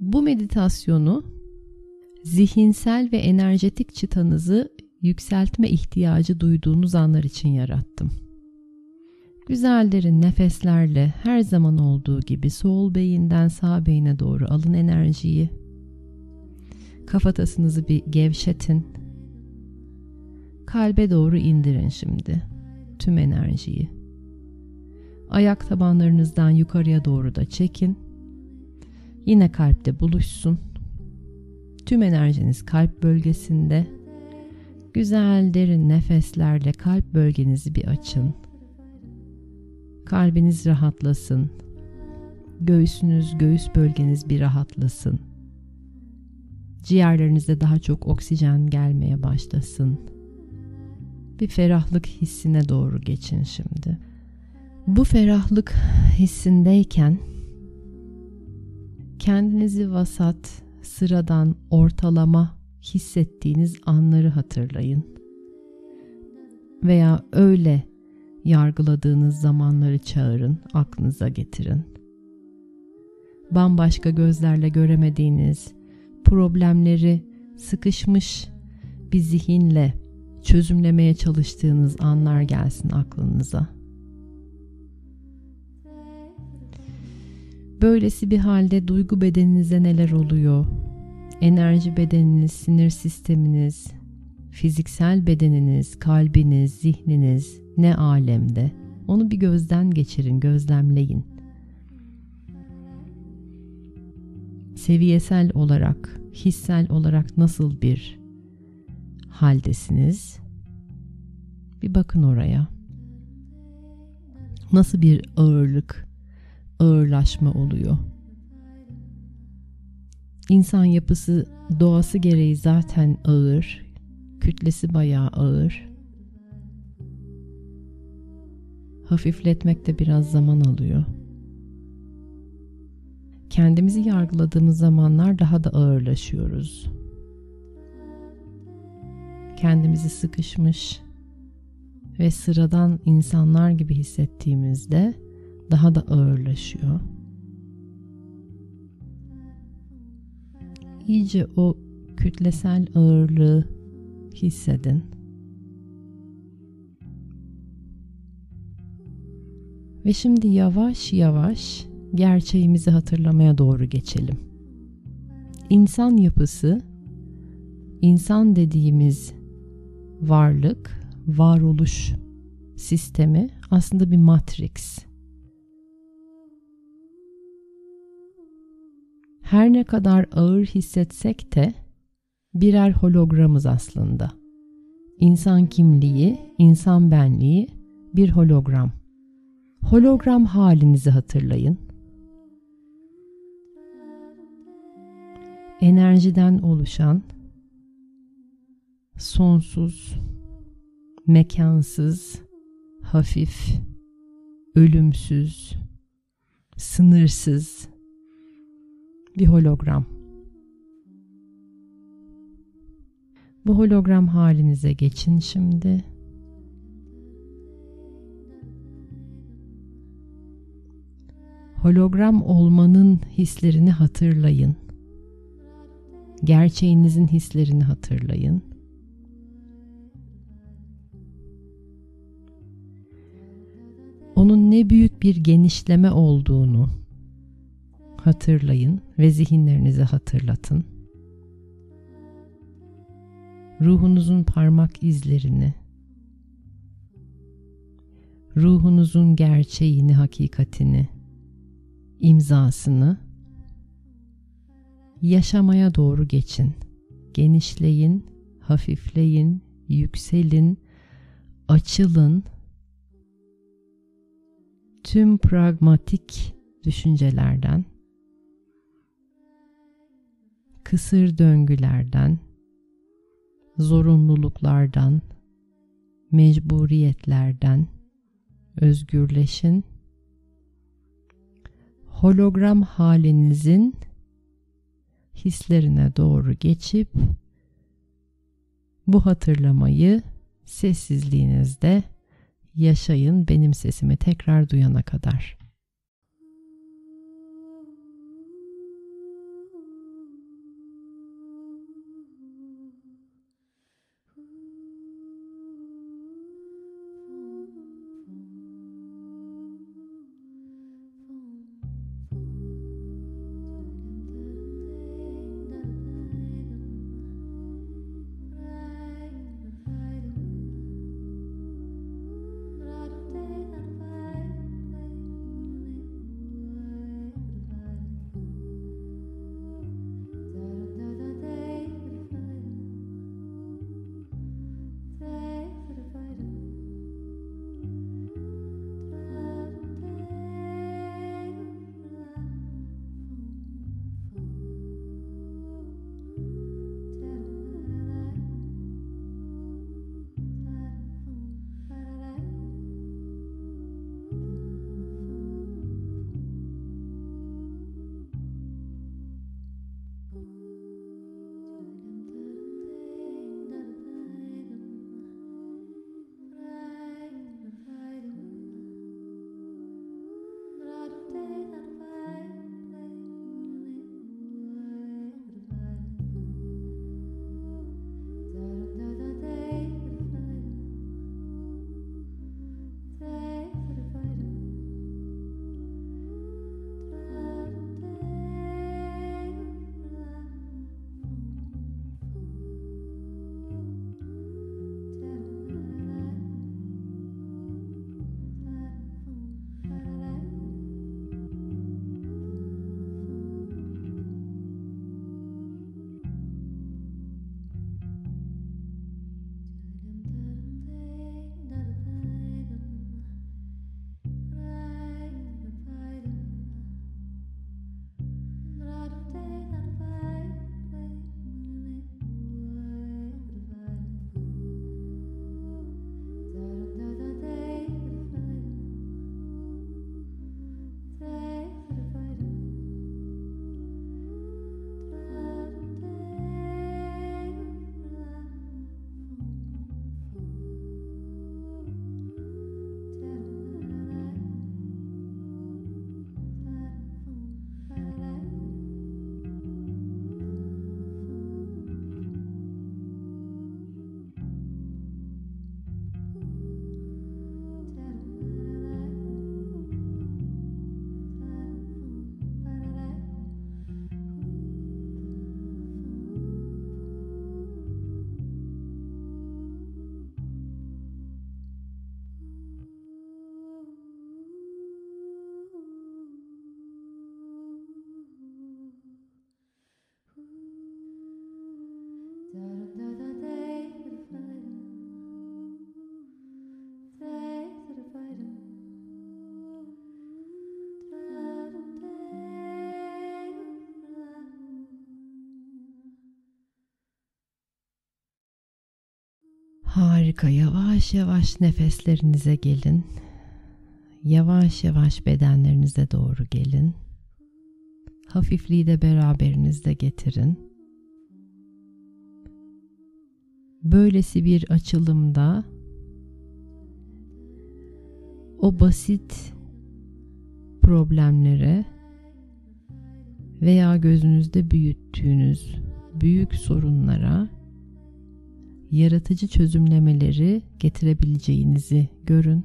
Bu meditasyonu zihinsel ve enerjetik çıtanızı yükseltme ihtiyacı duyduğunuz anlar için yarattım. Güzel derin nefeslerle her zaman olduğu gibi sol beyinden sağ beyine doğru alın enerjiyi. Kafatasınızı bir gevşetin. Kalbe doğru indirin şimdi tüm enerjiyi. Ayak tabanlarınızdan yukarıya doğru da çekin. Yine kalpte buluşsun. Tüm enerjiniz kalp bölgesinde. Güzel derin nefeslerle kalp bölgenizi bir açın. Kalbiniz rahatlasın. Göğsünüz, göğüs bölgeniz bir rahatlasın. Ciğerlerinize daha çok oksijen gelmeye başlasın. Bir ferahlık hissine doğru geçin şimdi. Bu ferahlık hissindeyken kendinizi vasat, sıradan, ortalama hissettiğiniz anları hatırlayın. Veya öyle yargıladığınız zamanları çağırın, aklınıza getirin. Bambaşka gözlerle göremediğiniz problemleri sıkışmış bir zihinle çözümlemeye çalıştığınız anlar gelsin aklınıza. Böylesi bir halde duygu bedeninize neler oluyor? Enerji bedeniniz, sinir sisteminiz, fiziksel bedeniniz, kalbiniz, zihniniz ne alemde? Onu bir gözden geçirin, gözlemleyin. Seviyesel olarak, hissel olarak nasıl bir haldesiniz? Bir bakın oraya. Nasıl bir ağırlık, ağırlaşma oluyor? İnsan yapısı doğası gereği zaten ağır, kütlesi bayağı ağır. Hafifletmekte biraz zaman alıyor. Kendimizi yargıladığımız zamanlar daha da ağırlaşıyoruz. Kendimizi sıkışmış ve sıradan insanlar gibi hissettiğimizde daha da ağırlaşıyor. İyice o kütlesel ağırlığı hissedin. Ve şimdi yavaş yavaş gerçeğimizi hatırlamaya doğru geçelim. İnsan yapısı, insan dediğimiz varlık, varoluş sistemi aslında bir matrix. Her ne kadar ağır hissetsek de birer hologramız aslında. İnsan kimliği, insan benliği bir hologram. Hologram halinizi hatırlayın. Enerjiden oluşan sonsuz, mekansız, hafif, ölümsüz, sınırsız bir hologram. Bu hologram halinize geçin şimdi. Hologram olmanın hislerini hatırlayın. Gerçeğinizin hislerini hatırlayın. Onun ne büyük bir genişleme olduğunu hatırlayın ve zihinlerinizi hatırlatın. Ruhunuzun parmak izlerini, ruhunuzun gerçeğini, hakikatini, imzasını yaşamaya doğru geçin. Genişleyin, hafifleyin, yükselin, açılın. Tüm pragmatik düşüncelerden, kısır döngülerden, zorunluluklardan, mecburiyetlerden özgürleşin. Hologram halinizin hislerine doğru geçip bu hatırlamayı sessizliğinizde yaşayın benim sesimi tekrar duyana kadar. Harika. Yavaş yavaş nefeslerinize gelin. Yavaş yavaş bedenlerinize doğru gelin. Hafifliği de beraberinizde getirin. Böylesi bir açılımda o basit problemlere veya gözünüzde büyüttüğünüz büyük sorunlara yaratıcı çözümlemeleri getirebileceğinizi görün.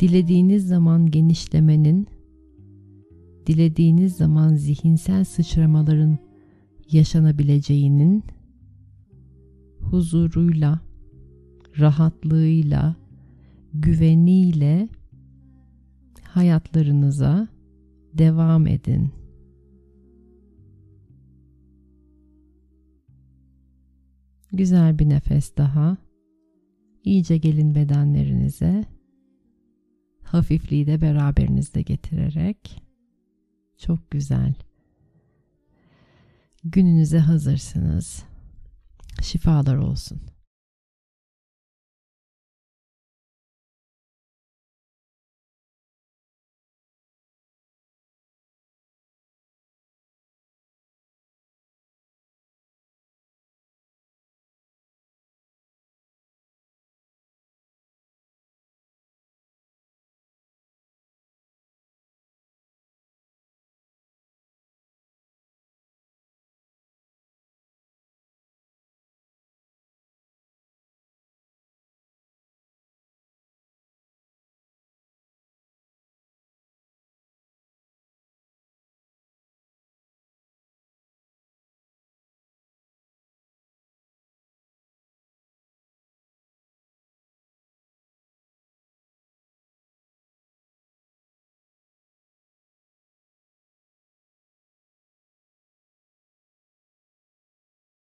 Dilediğiniz zaman genişlemenin, dilediğiniz zaman zihinsel sıçramaların yaşanabileceğinin huzuruyla, rahatlığıyla, güveniyle hayatlarınıza devam edin. Güzel bir nefes daha. İyice gelin bedenlerinize. Hafifliği de beraberinizde getirerek. Çok güzel. Gününüze hazırsınız. Şifalar olsun.